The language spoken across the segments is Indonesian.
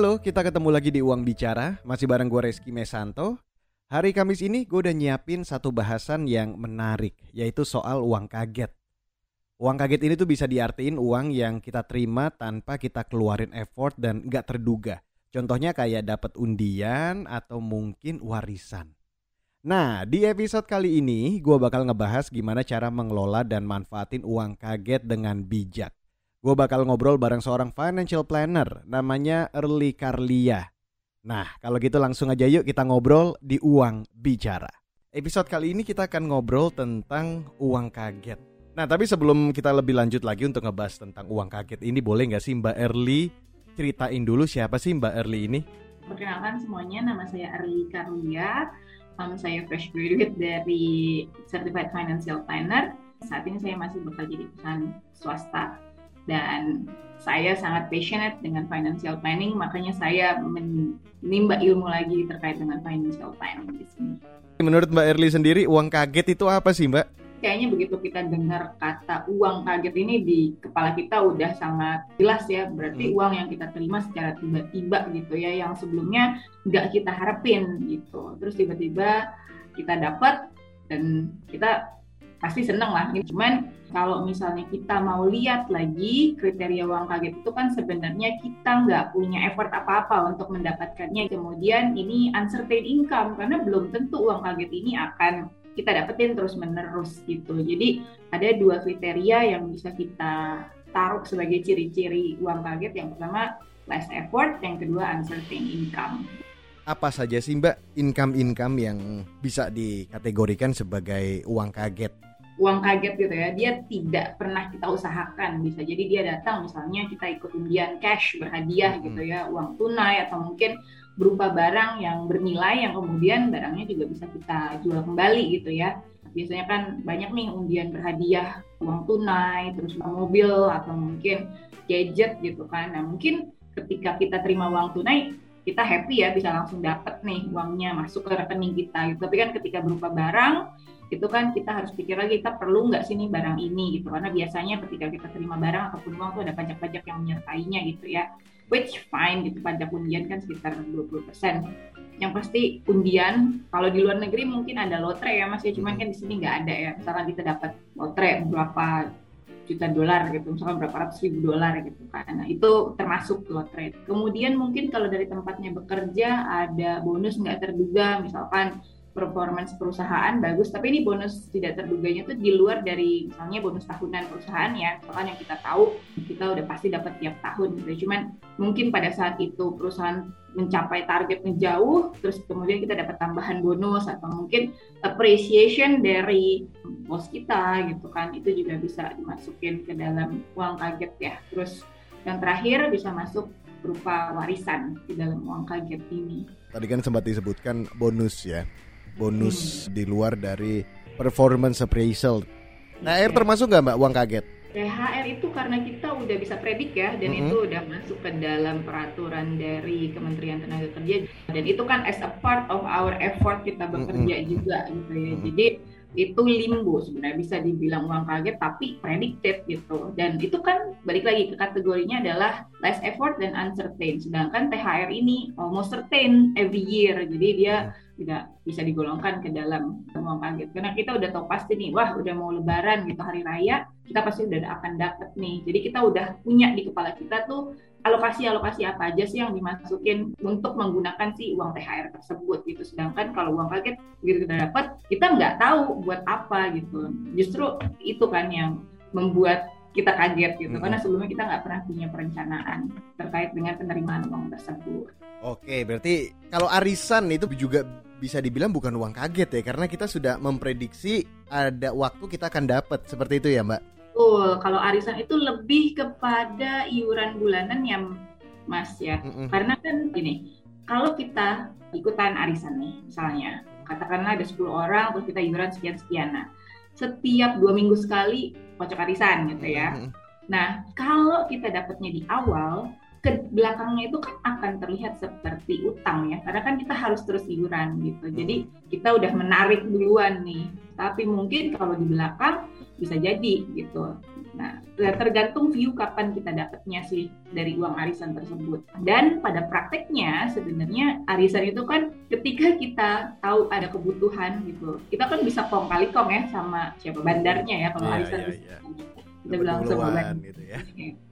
Halo, kita ketemu lagi di Uang Bicara, masih bareng gue Reski Mesanto. Hari Kamis ini gue udah nyiapin satu bahasan yang menarik, yaitu soal uang kaget. Uang kaget ini tuh bisa diartiin uang yang kita terima tanpa kita keluarin effort dan gak terduga. Contohnya kayak dapat undian atau mungkin warisan. Nah, di episode kali ini gue bakal ngebahas gimana cara mengelola dan manfaatin uang kaget dengan bijak. Gue bakal ngobrol bareng seorang financial planner namanya Early Carlia. Nah, kalau gitu langsung aja yuk kita ngobrol di Uang Bicara. Episode kali ini kita akan ngobrol tentang uang kaget. Nah, tapi sebelum kita lebih lanjut lagi untuk ngebahas tentang uang kaget ini, boleh nggak sih Mbak Early ceritain dulu siapa sih Mbak Early ini? Perkenalkan semuanya, nama saya Early Carlia. Um, saya fresh graduate dari Certified Financial Planner. Saat ini saya masih bekerja di perusahaan swasta dan saya sangat passionate dengan financial planning makanya saya menimba ilmu lagi terkait dengan financial planning di sini. Menurut Mbak Erli sendiri uang kaget itu apa sih Mbak? Kayaknya begitu kita dengar kata uang kaget ini di kepala kita udah sangat jelas ya berarti hmm. uang yang kita terima secara tiba-tiba gitu ya yang sebelumnya nggak kita harapin gitu terus tiba-tiba kita dapat dan kita pasti seneng lah. Cuman kalau misalnya kita mau lihat lagi kriteria uang kaget itu kan sebenarnya kita nggak punya effort apa-apa untuk mendapatkannya. Kemudian ini uncertain income karena belum tentu uang kaget ini akan kita dapetin terus menerus gitu. Jadi ada dua kriteria yang bisa kita taruh sebagai ciri-ciri uang kaget. Yang pertama less effort, yang kedua uncertain income apa saja sih Mbak income-income yang bisa dikategorikan sebagai uang kaget? Uang kaget gitu ya dia tidak pernah kita usahakan bisa jadi dia datang misalnya kita ikut undian cash berhadiah hmm. gitu ya uang tunai atau mungkin berupa barang yang bernilai yang kemudian barangnya juga bisa kita jual kembali gitu ya. Biasanya kan banyak nih undian berhadiah uang tunai terus mobil atau mungkin gadget gitu kan. Nah mungkin ketika kita terima uang tunai kita happy ya bisa langsung dapat nih uangnya masuk ke rekening kita gitu. Tapi kan ketika berupa barang itu kan kita harus pikir lagi kita perlu nggak sih nih barang ini? Gitu. Karena biasanya ketika kita terima barang ataupun uang tuh ada pajak-pajak yang menyertainya gitu ya. Which fine gitu pajak undian kan sekitar 20% yang pasti undian kalau di luar negeri mungkin ada lotre ya mas ya. Cuman kan di sini nggak ada ya. Misalkan kita dapat lotre berapa juta dolar gitu misalkan berapa ratus ribu dolar gitu kan. Nah itu termasuk lotre. Kemudian mungkin kalau dari tempatnya bekerja ada bonus nggak terduga misalkan performance perusahaan bagus, tapi ini bonus tidak terduganya itu di luar dari misalnya bonus tahunan perusahaan ya, misalkan yang kita tahu kita udah pasti dapat tiap tahun gitu. Cuman mungkin pada saat itu perusahaan mencapai targetnya jauh, terus kemudian kita dapat tambahan bonus atau mungkin appreciation dari bos kita gitu kan, itu juga bisa dimasukin ke dalam uang kaget ya. Terus yang terakhir bisa masuk berupa warisan di dalam uang kaget ini. Tadi kan sempat disebutkan bonus ya bonus hmm. di luar dari performance appraisal. Nah, air termasuk nggak mbak uang kaget? THR itu karena kita udah bisa predik ya dan mm -hmm. itu udah masuk ke dalam peraturan dari Kementerian Tenaga Kerja dan itu kan as a part of our effort kita bekerja mm -hmm. juga gitu ya. Mm -hmm. Jadi itu limbo sebenarnya bisa dibilang uang kaget tapi predicted gitu. Dan itu kan balik lagi ke kategorinya adalah less effort dan uncertain. Sedangkan THR ini almost certain every year. Jadi dia tidak bisa digolongkan ke dalam uang kaget. Karena kita udah tahu pasti nih wah udah mau lebaran gitu hari raya kita pasti udah akan dapet nih. Jadi kita udah punya di kepala kita tuh alokasi-alokasi apa aja sih yang dimasukin untuk menggunakan si uang THR tersebut gitu. Sedangkan kalau uang kaget begitu kita dapat, kita nggak tahu buat apa gitu. Justru itu kan yang membuat kita kaget gitu hmm. karena sebelumnya kita nggak pernah punya perencanaan terkait dengan penerimaan uang tersebut. Oke, berarti kalau arisan itu juga bisa dibilang bukan uang kaget ya karena kita sudah memprediksi ada waktu kita akan dapat seperti itu ya, Mbak. Betul, kalau arisan itu lebih kepada iuran bulanan yang Mas ya. Mm -mm. Karena kan gini, kalau kita ikutan arisan nih, misalnya, katakanlah ada 10 orang, terus kita iuran sekian-sekian. Nah, setiap dua minggu sekali kocok arisan gitu ya. Mm. Nah, kalau kita dapatnya di awal, ke belakangnya itu kan akan terlihat seperti utang ya karena kan kita harus terus iuran gitu jadi kita udah menarik duluan nih tapi mungkin kalau di belakang bisa jadi gitu Nah, tergantung view kapan kita dapatnya sih dari uang arisan tersebut. Dan pada prakteknya sebenarnya arisan itu kan ketika kita tahu ada kebutuhan gitu, kita kan bisa kong kali kong ya sama siapa bandarnya ya kalau yeah, arisan. Yeah, yeah. Kita bilang sama gitu ya.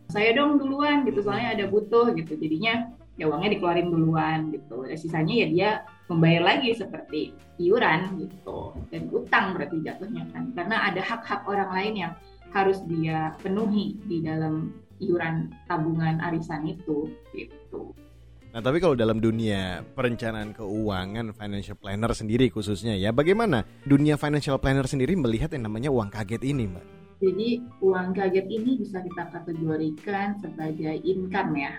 Saya dong duluan gitu, soalnya ada butuh gitu. Jadinya ya uangnya dikeluarin duluan gitu. Dan sisanya ya dia membayar lagi seperti iuran gitu dan utang berarti jatuhnya kan karena ada hak-hak orang lain yang harus dia penuhi di dalam iuran tabungan arisan itu gitu. Nah, tapi kalau dalam dunia perencanaan keuangan financial planner sendiri khususnya ya, bagaimana dunia financial planner sendiri melihat yang namanya uang kaget ini, Mbak? Jadi, uang kaget ini bisa kita kategorikan sebagai income ya.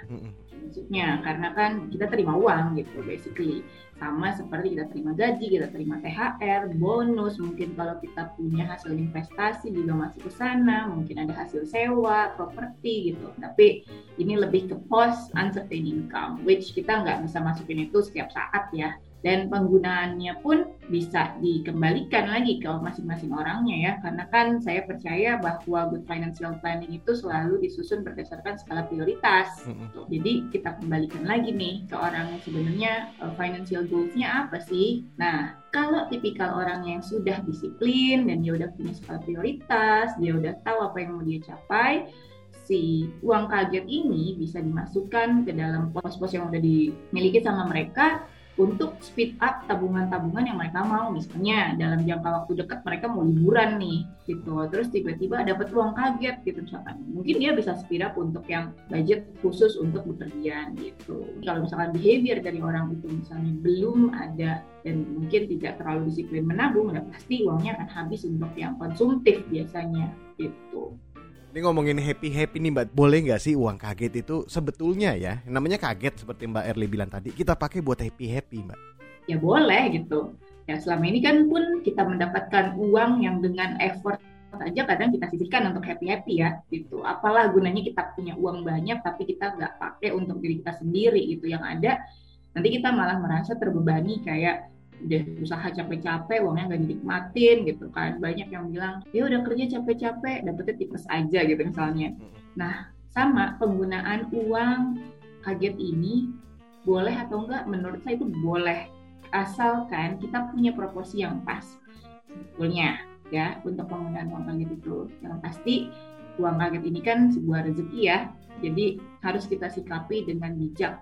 Maksudnya karena kan kita terima uang gitu basically. Sama seperti kita terima gaji kita terima THR bonus mungkin kalau kita punya hasil investasi juga masuk ke sana mungkin ada hasil sewa properti gitu. Tapi ini lebih ke post uncertain income which kita nggak bisa masukin itu setiap saat ya dan penggunaannya pun bisa dikembalikan lagi ke masing-masing orangnya ya. Karena kan saya percaya bahwa good financial planning itu selalu disusun berdasarkan skala prioritas. Mm-hmm. jadi kita kembalikan lagi nih ke orang yang sebenarnya uh, financial goals-nya apa sih? Nah kalau tipikal orang yang sudah disiplin dan dia udah punya skala prioritas dia udah tahu apa yang mau dia capai si uang kaget ini bisa dimasukkan ke dalam pos-pos yang udah dimiliki sama mereka untuk speed up tabungan-tabungan yang mereka mau. Misalnya dalam jangka waktu dekat mereka mau liburan nih gitu. Terus tiba-tiba dapat uang kaget gitu misalkan. Mungkin dia bisa speed up untuk yang budget khusus untuk bepergian gitu. Kalau misalkan behavior dari orang itu misalnya belum ada dan mungkin tidak terlalu disiplin menabung ya pasti uangnya akan habis untuk yang konsumtif biasanya gitu ini ngomongin happy happy nih mbak, boleh nggak sih uang kaget itu sebetulnya ya, namanya kaget seperti mbak Erli bilang tadi, kita pakai buat happy happy mbak? Ya boleh gitu. Ya selama ini kan pun kita mendapatkan uang yang dengan effort aja kadang kita sisihkan untuk happy happy ya gitu. Apalah gunanya kita punya uang banyak tapi kita nggak pakai untuk diri kita sendiri gitu. Yang ada nanti kita malah merasa terbebani kayak udah usaha capek-capek uangnya nggak dinikmatin gitu kan. Banyak yang bilang ya udah kerja capek-capek dapetnya tipes aja gitu misalnya. Nah sama penggunaan uang kaget ini boleh atau enggak menurut saya itu boleh. Asalkan kita punya proporsi yang pas sebetulnya ya untuk penggunaan uang kaget itu. Yang pasti uang kaget ini kan sebuah rezeki ya. Jadi harus kita sikapi dengan bijak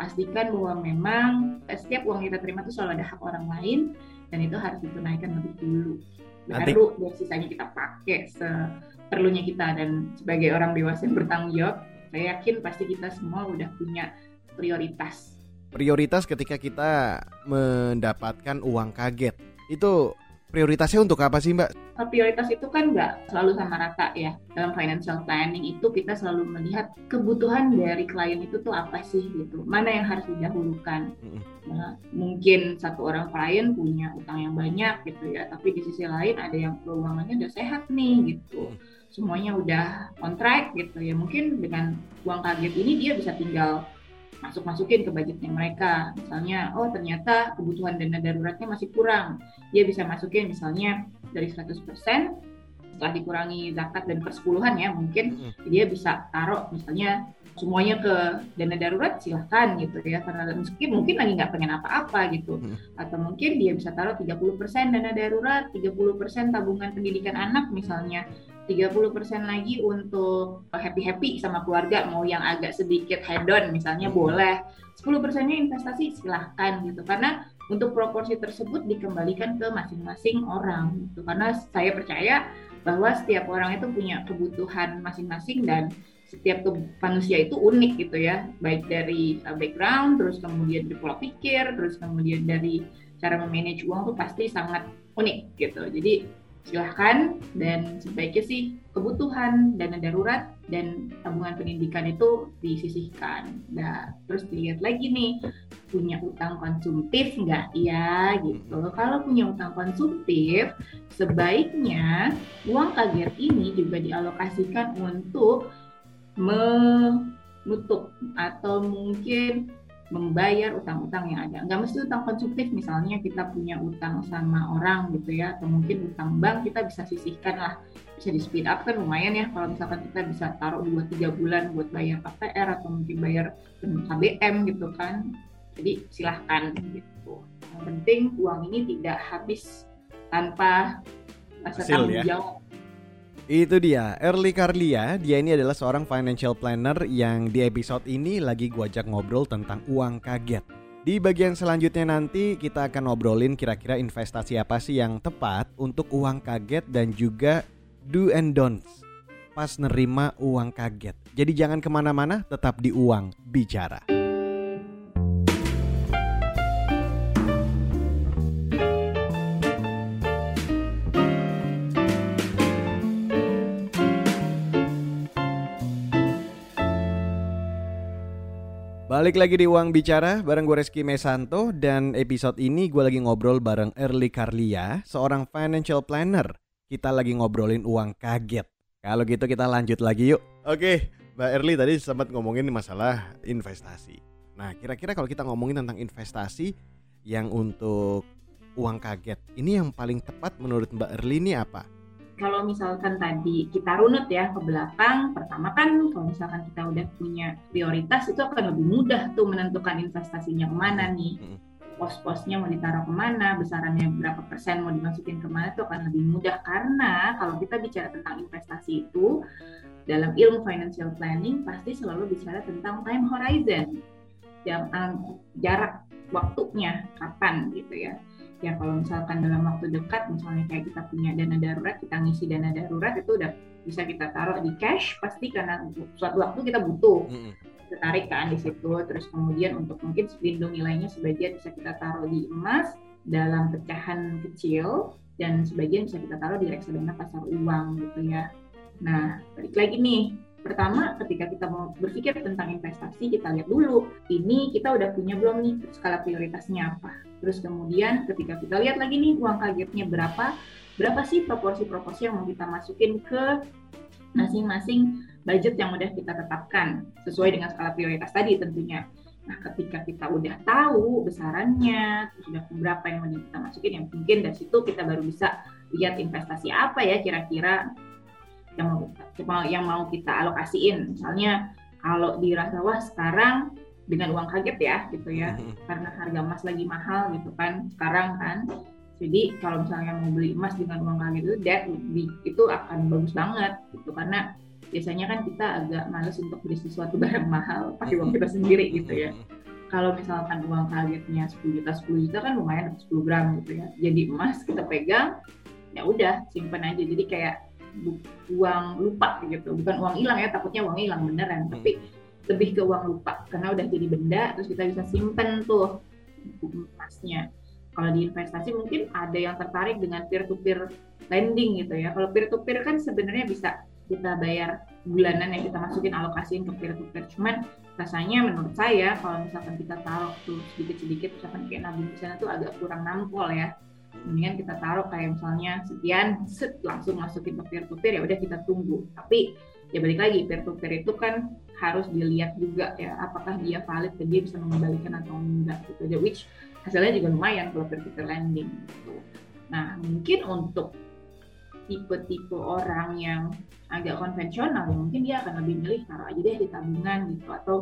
pastikan bahwa memang setiap uang kita terima itu selalu ada hak orang lain dan itu harus ditunaikan lebih dulu. Baru dan sisanya kita pakai seperlunya kita. Dan sebagai orang dewasa yang bertanggung jawab saya yakin pasti kita semua udah punya prioritas. Prioritas ketika kita mendapatkan uang kaget. Itu prioritasnya untuk apa sih Mbak? Prioritas itu kan nggak selalu sama rata ya. Dalam financial planning itu kita selalu melihat kebutuhan dari klien itu tuh apa sih gitu. Mana yang harus didahulukan. Nah, mungkin satu orang klien punya utang yang banyak gitu ya, tapi di sisi lain ada yang keuangannya udah sehat nih gitu. Semuanya udah on track gitu ya. Mungkin dengan uang kaget ini dia bisa tinggal masuk masukin ke budgetnya mereka. Misalnya oh ternyata kebutuhan dana daruratnya masih kurang. Dia bisa masukin misalnya dari 100% setelah dikurangi zakat dan persepuluhan ya mungkin dia bisa taruh misalnya semuanya ke dana darurat silahkan gitu ya. Karena mungkin mungkin lagi nggak pengen apa-apa gitu. Atau mungkin dia bisa taruh 30% dana darurat 30% tabungan pendidikan anak misalnya 30% lagi untuk happy-happy sama keluarga. Mau yang agak sedikit hedon misalnya hmm. boleh. 10 persennya investasi silahkan gitu. Karena untuk proporsi tersebut dikembalikan ke masing-masing orang gitu. Karena saya percaya bahwa setiap orang itu punya kebutuhan masing-masing dan setiap manusia itu unik gitu ya. Baik dari uh, background terus kemudian dari pola pikir terus kemudian dari cara memanage uang tuh pasti sangat unik gitu. Jadi silahkan dan sebaiknya sih kebutuhan dana darurat dan tabungan pendidikan itu disisihkan. Nah, terus dilihat lagi nih punya utang konsumtif nggak ya gitu. Kalau punya utang konsumtif, sebaiknya uang kaget ini juga dialokasikan untuk menutup atau mungkin membayar utang-utang yang ada. Nggak mesti utang konsumtif, misalnya kita punya utang sama orang gitu ya, atau mungkin utang bank kita bisa sisihkan lah, bisa di speed up kan lumayan ya kalau misalkan kita bisa taruh 2-3 bulan buat bayar KPR atau mungkin bayar KBM gitu kan. Jadi silahkan gitu. Yang penting uang ini tidak habis tanpa rasa tanggung ya. Itu dia, Early Carlia. Dia ini adalah seorang financial planner yang di episode ini lagi gua ajak ngobrol tentang uang kaget. Di bagian selanjutnya nanti kita akan ngobrolin kira-kira investasi apa sih yang tepat untuk uang kaget dan juga do and don'ts pas nerima uang kaget. Jadi jangan ke mana-mana, tetap di uang bicara. Balik lagi di Uang Bicara bareng gue Reski Mesanto dan episode ini gue lagi ngobrol bareng Early Carlia, seorang financial planner. Kita lagi ngobrolin uang kaget. Kalau gitu kita lanjut lagi yuk. Oke, Mbak Early tadi sempat ngomongin masalah investasi. Nah, kira-kira kalau kita ngomongin tentang investasi yang untuk uang kaget, ini yang paling tepat menurut Mbak Early ini apa? Kalau misalkan tadi kita runut ya ke belakang, pertama kan kalau misalkan kita udah punya prioritas itu akan lebih mudah tuh menentukan investasinya ke mana nih. Pos-posnya mau ditaruh ke mana, besarannya berapa persen mau dimasukin ke mana itu akan lebih mudah. Karena kalau kita bicara tentang investasi itu dalam ilmu financial planning pasti selalu bicara tentang time horizon, jam, jarak waktunya kapan gitu ya ya kalau misalkan dalam waktu dekat misalnya kayak kita punya dana darurat kita ngisi dana darurat itu udah bisa kita taruh di cash pasti karena suatu waktu kita butuh. Kita tarik kan di situ terus kemudian untuk mungkin lindung nilainya sebagian bisa kita taruh di emas dalam pecahan kecil dan sebagian bisa kita taruh di reksadana pasar uang gitu ya. Nah balik lagi nih Pertama, ketika kita mau berpikir tentang investasi, kita lihat dulu, ini kita udah punya belum nih skala prioritasnya apa. Terus kemudian ketika kita lihat lagi nih uang kagetnya berapa, berapa sih proporsi-proporsi yang mau kita masukin ke masing-masing budget yang udah kita tetapkan sesuai dengan skala prioritas tadi tentunya. Nah, ketika kita udah tahu besarannya, sudah berapa yang mau kita masukin, yang mungkin dari situ kita baru bisa lihat investasi apa ya kira-kira yang mau yang mau kita alokasiin. Misalnya kalau dirasa wah sekarang dengan uang kaget ya gitu ya. Mm-hmm. karena harga emas lagi mahal gitu kan sekarang kan. Jadi kalau misalnya mau beli emas dengan uang kaget itu that itu akan bagus banget gitu. Karena biasanya kan kita agak males untuk beli sesuatu barang mahal pakai uang kita sendiri gitu ya. Mm-hmm. kalau misalkan uang kagetnya 10 juta 10 juta kan lumayan 10 gram gitu ya. Jadi emas kita pegang ya udah simpan aja. Jadi kayak uang lupa gitu. Bukan uang hilang ya takutnya uang hilang beneran. Hmm. tapi lebih ke uang lupa karena udah jadi benda terus kita bisa simpen tuh emasnya. Kalau di investasi mungkin ada yang tertarik dengan peer to peer lending gitu ya. Kalau peer to peer kan sebenarnya bisa kita bayar bulanan yang kita masukin alokasiin ke peer to peer cuman rasanya menurut saya kalau misalkan kita taruh tuh sedikit sedikit misalkan kayak nabung di sana tuh agak kurang nampol ya mendingan kita taruh kayak misalnya sekian set langsung masukin ke peer to peer ya udah kita tunggu. Tapi ya balik lagi peer to peer itu kan harus dilihat juga ya apakah dia valid dan dia bisa mengembalikan atau enggak gitu ya which hasilnya juga lumayan kalau peer to peer lending gitu. nah mungkin untuk tipe-tipe orang yang agak konvensional ya mungkin dia akan lebih milih taruh aja deh di tabungan gitu atau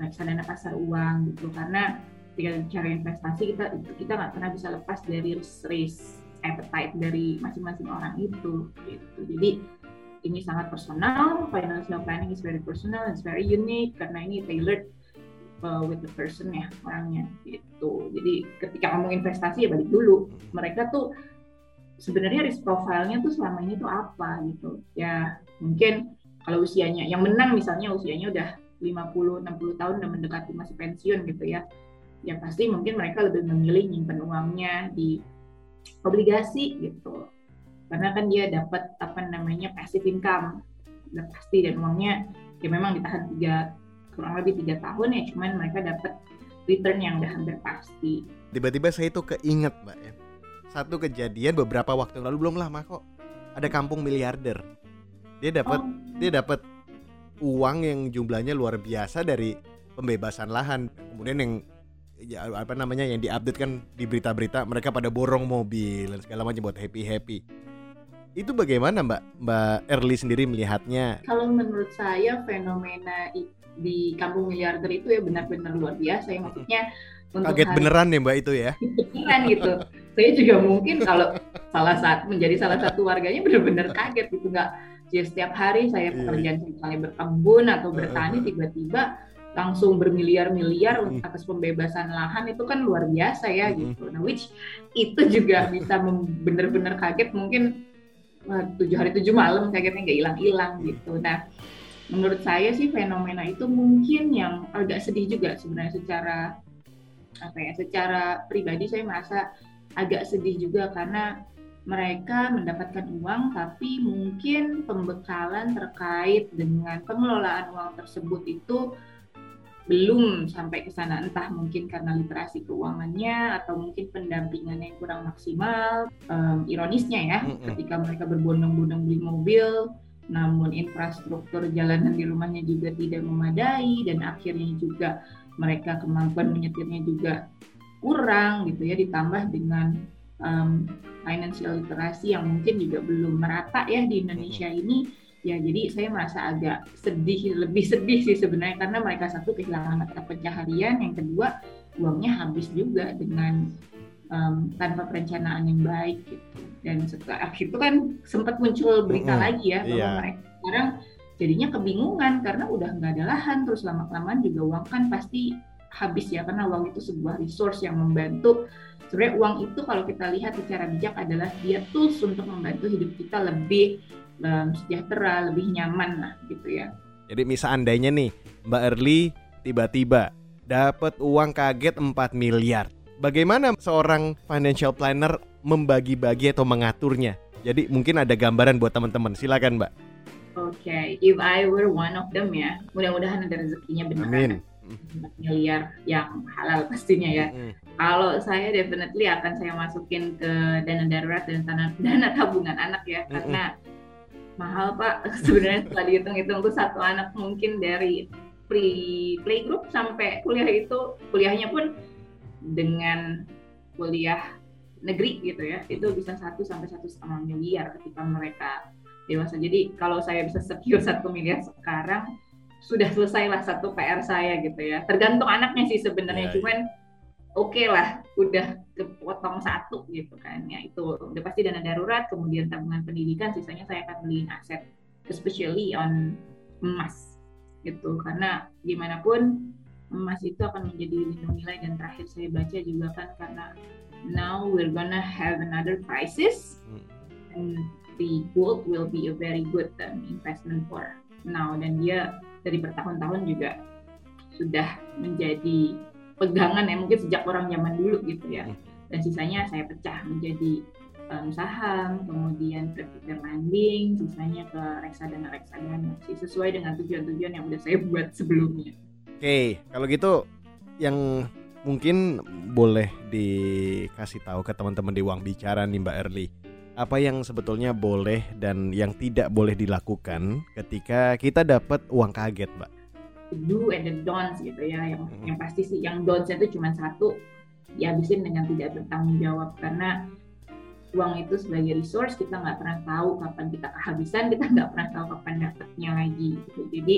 reksadana pasar uang gitu. Karena ketika bicara investasi kita kita nggak pernah bisa lepas dari risk appetite dari masing-masing orang itu gitu. Jadi ini sangat personal financial planning is very personal it's very unique karena ini tailored uh, with the person ya orangnya gitu. Jadi ketika ngomong investasi ya balik dulu. Mereka tuh sebenarnya risk profile-nya tuh selama ini tuh apa gitu. Ya mungkin kalau usianya yang menang misalnya usianya udah 50 60 tahun udah mendekati masih pensiun gitu ya ya pasti mungkin mereka lebih memilih nyimpen uangnya di obligasi gitu. Karena kan dia dapat apa namanya passive income. Udah pasti dan uangnya ya memang ditahan tiga kurang lebih tiga tahun ya cuman mereka dapat return yang udah hampir pasti. Tiba-tiba saya itu keinget mbak ya. Satu kejadian beberapa waktu lalu belum lama kok. Ada kampung miliarder. Dia dapat oh. dia dapat uang yang jumlahnya luar biasa dari pembebasan lahan. Kemudian yang ya apa namanya yang diupdate kan di berita-berita mereka pada borong mobil dan segala macam buat happy happy itu bagaimana Mbak Mbak Erli sendiri melihatnya? Kalau menurut saya fenomena di kampung miliarder itu ya benar-benar luar biasa ya maksudnya untuk kaget hari, beneran ya Mbak itu ya? Beneran gitu. saya juga mungkin kalau salah satu menjadi salah satu warganya benar-benar kaget gitu nggak jadi setiap hari saya iya. pekerjaan misalnya berkebun atau bertani tiba-tiba langsung bermiliar-miliar mm. atas pembebasan lahan itu kan luar biasa ya mm. gitu. Nah, which itu juga bisa benar-benar kaget mungkin tujuh hari tujuh malam kagetnya nggak hilang-hilang gitu. Nah, menurut saya sih fenomena itu mungkin yang agak sedih juga sebenarnya secara apa ya, secara pribadi saya merasa agak sedih juga karena mereka mendapatkan uang tapi mungkin pembekalan terkait dengan pengelolaan uang tersebut itu belum sampai ke sana. Entah mungkin karena literasi keuangannya atau mungkin pendampingannya yang kurang maksimal um, ironisnya ya mm -hmm. ketika mereka berbondong-bondong beli mobil namun infrastruktur jalanan di rumahnya juga tidak memadai dan akhirnya juga mereka kemampuan menyetirnya juga kurang gitu ya ditambah dengan um, financial literasi yang mungkin juga belum merata ya di Indonesia ini ya jadi saya merasa agak sedih lebih sedih sih sebenarnya karena mereka satu kehilangan mata pencaharian yang kedua uangnya habis juga dengan um, tanpa perencanaan yang baik gitu dan setelah itu kan sempat muncul berita mm -hmm. lagi ya bahwa yeah. mereka sekarang jadinya kebingungan karena udah nggak ada lahan terus lama kelamaan juga uang kan pasti habis ya karena uang itu sebuah resource yang membantu sebenarnya uang itu kalau kita lihat secara bijak adalah dia tools untuk membantu hidup kita lebih um, sejahtera, lebih nyaman lah gitu ya. Jadi misal andainya nih Mbak Erli tiba-tiba dapat uang kaget 4 miliar. Bagaimana seorang financial planner membagi-bagi atau mengaturnya? Jadi mungkin ada gambaran buat teman-teman. Silakan, Mbak. Oke, okay. if I were one of them ya, mudah-mudahan ada rezekinya benar. Amin. 4 miliar yang halal pastinya ya. Mm. Kalau saya definitely akan saya masukin ke dana darurat dan dana, dana tabungan anak ya, mm karena mahal pak. Sebenarnya setelah dihitung-hitung tuh satu anak mungkin dari pre playgroup sampai kuliah itu kuliahnya pun dengan kuliah negeri gitu ya itu bisa satu sampai satu setengah miliar ketika mereka dewasa. Jadi kalau saya bisa secure satu miliar sekarang sudah selesailah satu PR saya gitu ya. Tergantung anaknya sih sebenarnya. Yeah, cuman oke okay lah udah kepotong satu gitu kan. Ya itu udah pasti dana darurat kemudian tabungan pendidikan sisanya saya akan beliin aset especially on emas gitu. Karena gimana pun emas itu akan menjadi lindung nilai dan terakhir saya baca juga kan karena now we're gonna have another crisis hmm. and the gold will be a very good um, investment for now. Dan dia dari bertahun-tahun juga sudah menjadi pegangan ya mungkin sejak orang zaman dulu gitu ya hmm. dan sisanya saya pecah menjadi um, saham kemudian peer lending sisanya ke reksadana reksadana sih sesuai dengan tujuan-tujuan yang udah saya buat sebelumnya oke okay, kalau gitu yang mungkin boleh dikasih tahu ke teman-teman di Uang Bicara nih Mbak Erli apa yang sebetulnya boleh dan yang tidak boleh dilakukan ketika kita dapat uang kaget, Mbak? Do and the don'ts gitu ya yang hmm. yang pasti sih yang don'ts itu cuma satu dihabisin dengan tidak bertanggung jawab karena uang itu sebagai resource kita nggak pernah tahu kapan kita kehabisan kita nggak pernah tahu kapan dapatnya lagi gitu jadi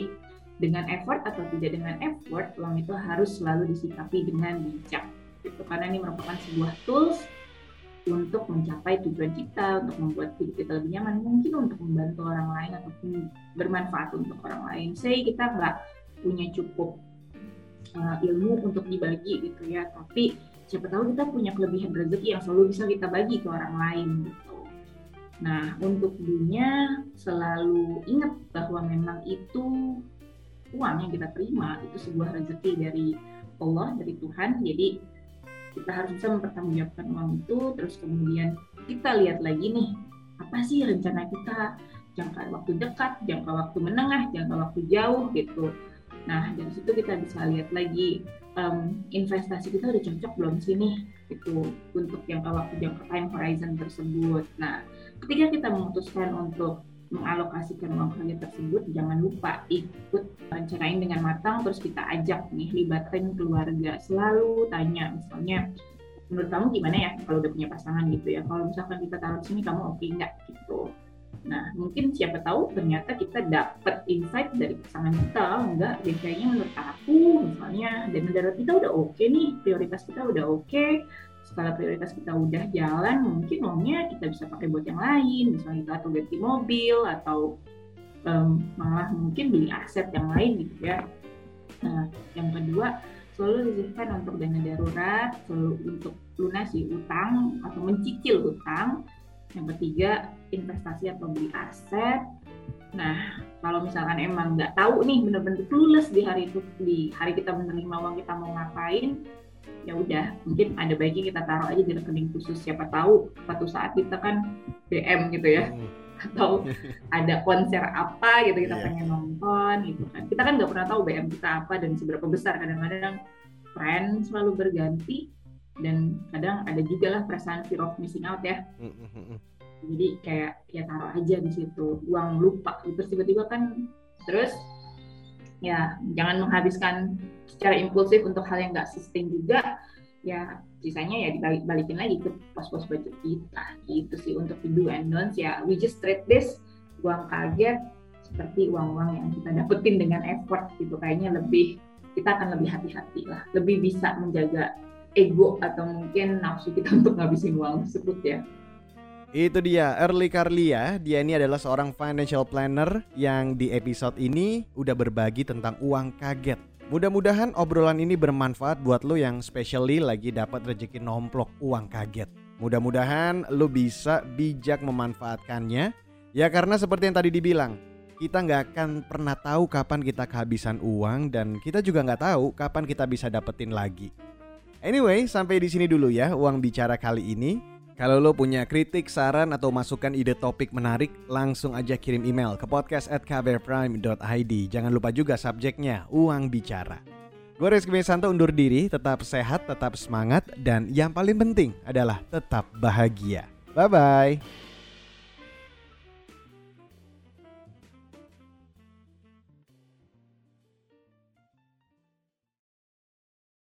dengan effort atau tidak dengan effort uang itu harus selalu disikapi dengan bijak gitu karena ini merupakan sebuah tools untuk mencapai tujuan kita, untuk membuat hidup kita lebih nyaman, mungkin untuk membantu orang lain ataupun bermanfaat untuk orang lain. Saya kita nggak punya cukup uh, ilmu untuk dibagi gitu ya. Tapi siapa tahu kita punya kelebihan rezeki yang selalu bisa kita bagi ke orang lain gitu. Nah untuk dunia selalu ingat bahwa memang itu uang yang kita terima itu sebuah rezeki dari Allah dari Tuhan. Jadi kita harus bisa mempertanggungjawabkan uang itu. Terus kemudian kita lihat lagi nih apa sih rencana kita? Jangka waktu dekat jangka waktu menengah jangka waktu jauh gitu Nah dari situ kita bisa lihat lagi um, investasi kita udah cocok belum sih nih itu untuk jangka waktu jangka time horizon tersebut. Nah ketika kita memutuskan untuk mengalokasikan uang kaget tersebut jangan lupa ikut rencanain dengan matang terus kita ajak nih libatkan keluarga. Selalu tanya misalnya menurut kamu gimana ya kalau udah punya pasangan gitu ya? Kalau misalkan kita taruh di sini kamu oke okay nggak? Gitu nah mungkin siapa tahu ternyata kita dapat insight dari pasangan kita enggak? Oh, kayaknya menurut aku misalnya dan negara kita udah oke okay nih prioritas kita udah oke okay, skala prioritas kita udah jalan mungkin uangnya kita bisa pakai buat yang lain misalnya kita atau ganti mobil atau um, malah mungkin beli aset yang lain gitu ya. Nah yang kedua selalu disisihkan untuk dana darurat selalu untuk lunasi utang atau mencicil utang. Yang ketiga investasi atau beli aset. Nah kalau misalkan emang nggak tahu nih bener-bener tulus di hari itu di hari kita menerima uang kita mau ngapain ya udah mungkin ada baiknya kita taruh aja di rekening khusus. Siapa tahu suatu saat kita kan BM gitu ya hmm. atau ada konser apa gitu kita yeah. pengen nonton gitu kan. Kita kan nggak pernah tahu BM kita apa dan seberapa besar. Kadang-kadang tren selalu berganti dan kadang ada juga lah perasaan fear of missing out ya. Hmm, hmm, jadi kayak ya taruh aja di situ uang lupa. Terus tiba-tiba kan terus ya jangan menghabiskan secara impulsif untuk hal yang nggak sustain juga. Ya sisanya ya dibalik lagi ke pos-pos budget kita. Gitu sih untuk do and don'ts ya we just treat this uang kaget seperti uang-uang yang kita dapetin dengan effort gitu. Kayaknya lebih kita akan lebih hati-hati lah. Lebih bisa menjaga ego atau mungkin nafsu kita untuk ngabisin uang tersebut ya itu dia Early Carlia. Dia ini adalah seorang financial planner yang di episode ini udah berbagi tentang uang kaget. Mudah-mudahan obrolan ini bermanfaat buat lo yang specially lagi dapat rezeki nomplok uang kaget. Mudah-mudahan lo bisa bijak memanfaatkannya. Ya karena seperti yang tadi dibilang, kita nggak akan pernah tahu kapan kita kehabisan uang dan kita juga nggak tahu kapan kita bisa dapetin lagi. Anyway, sampai di sini dulu ya uang bicara kali ini. Kalau lo punya kritik, saran, atau masukan ide topik menarik, langsung aja kirim email ke podcast at. Jangan lupa juga subjeknya, uang bicara. Gue Rizky Mesanto undur diri, tetap sehat, tetap semangat, dan yang paling penting adalah tetap bahagia. Bye-bye.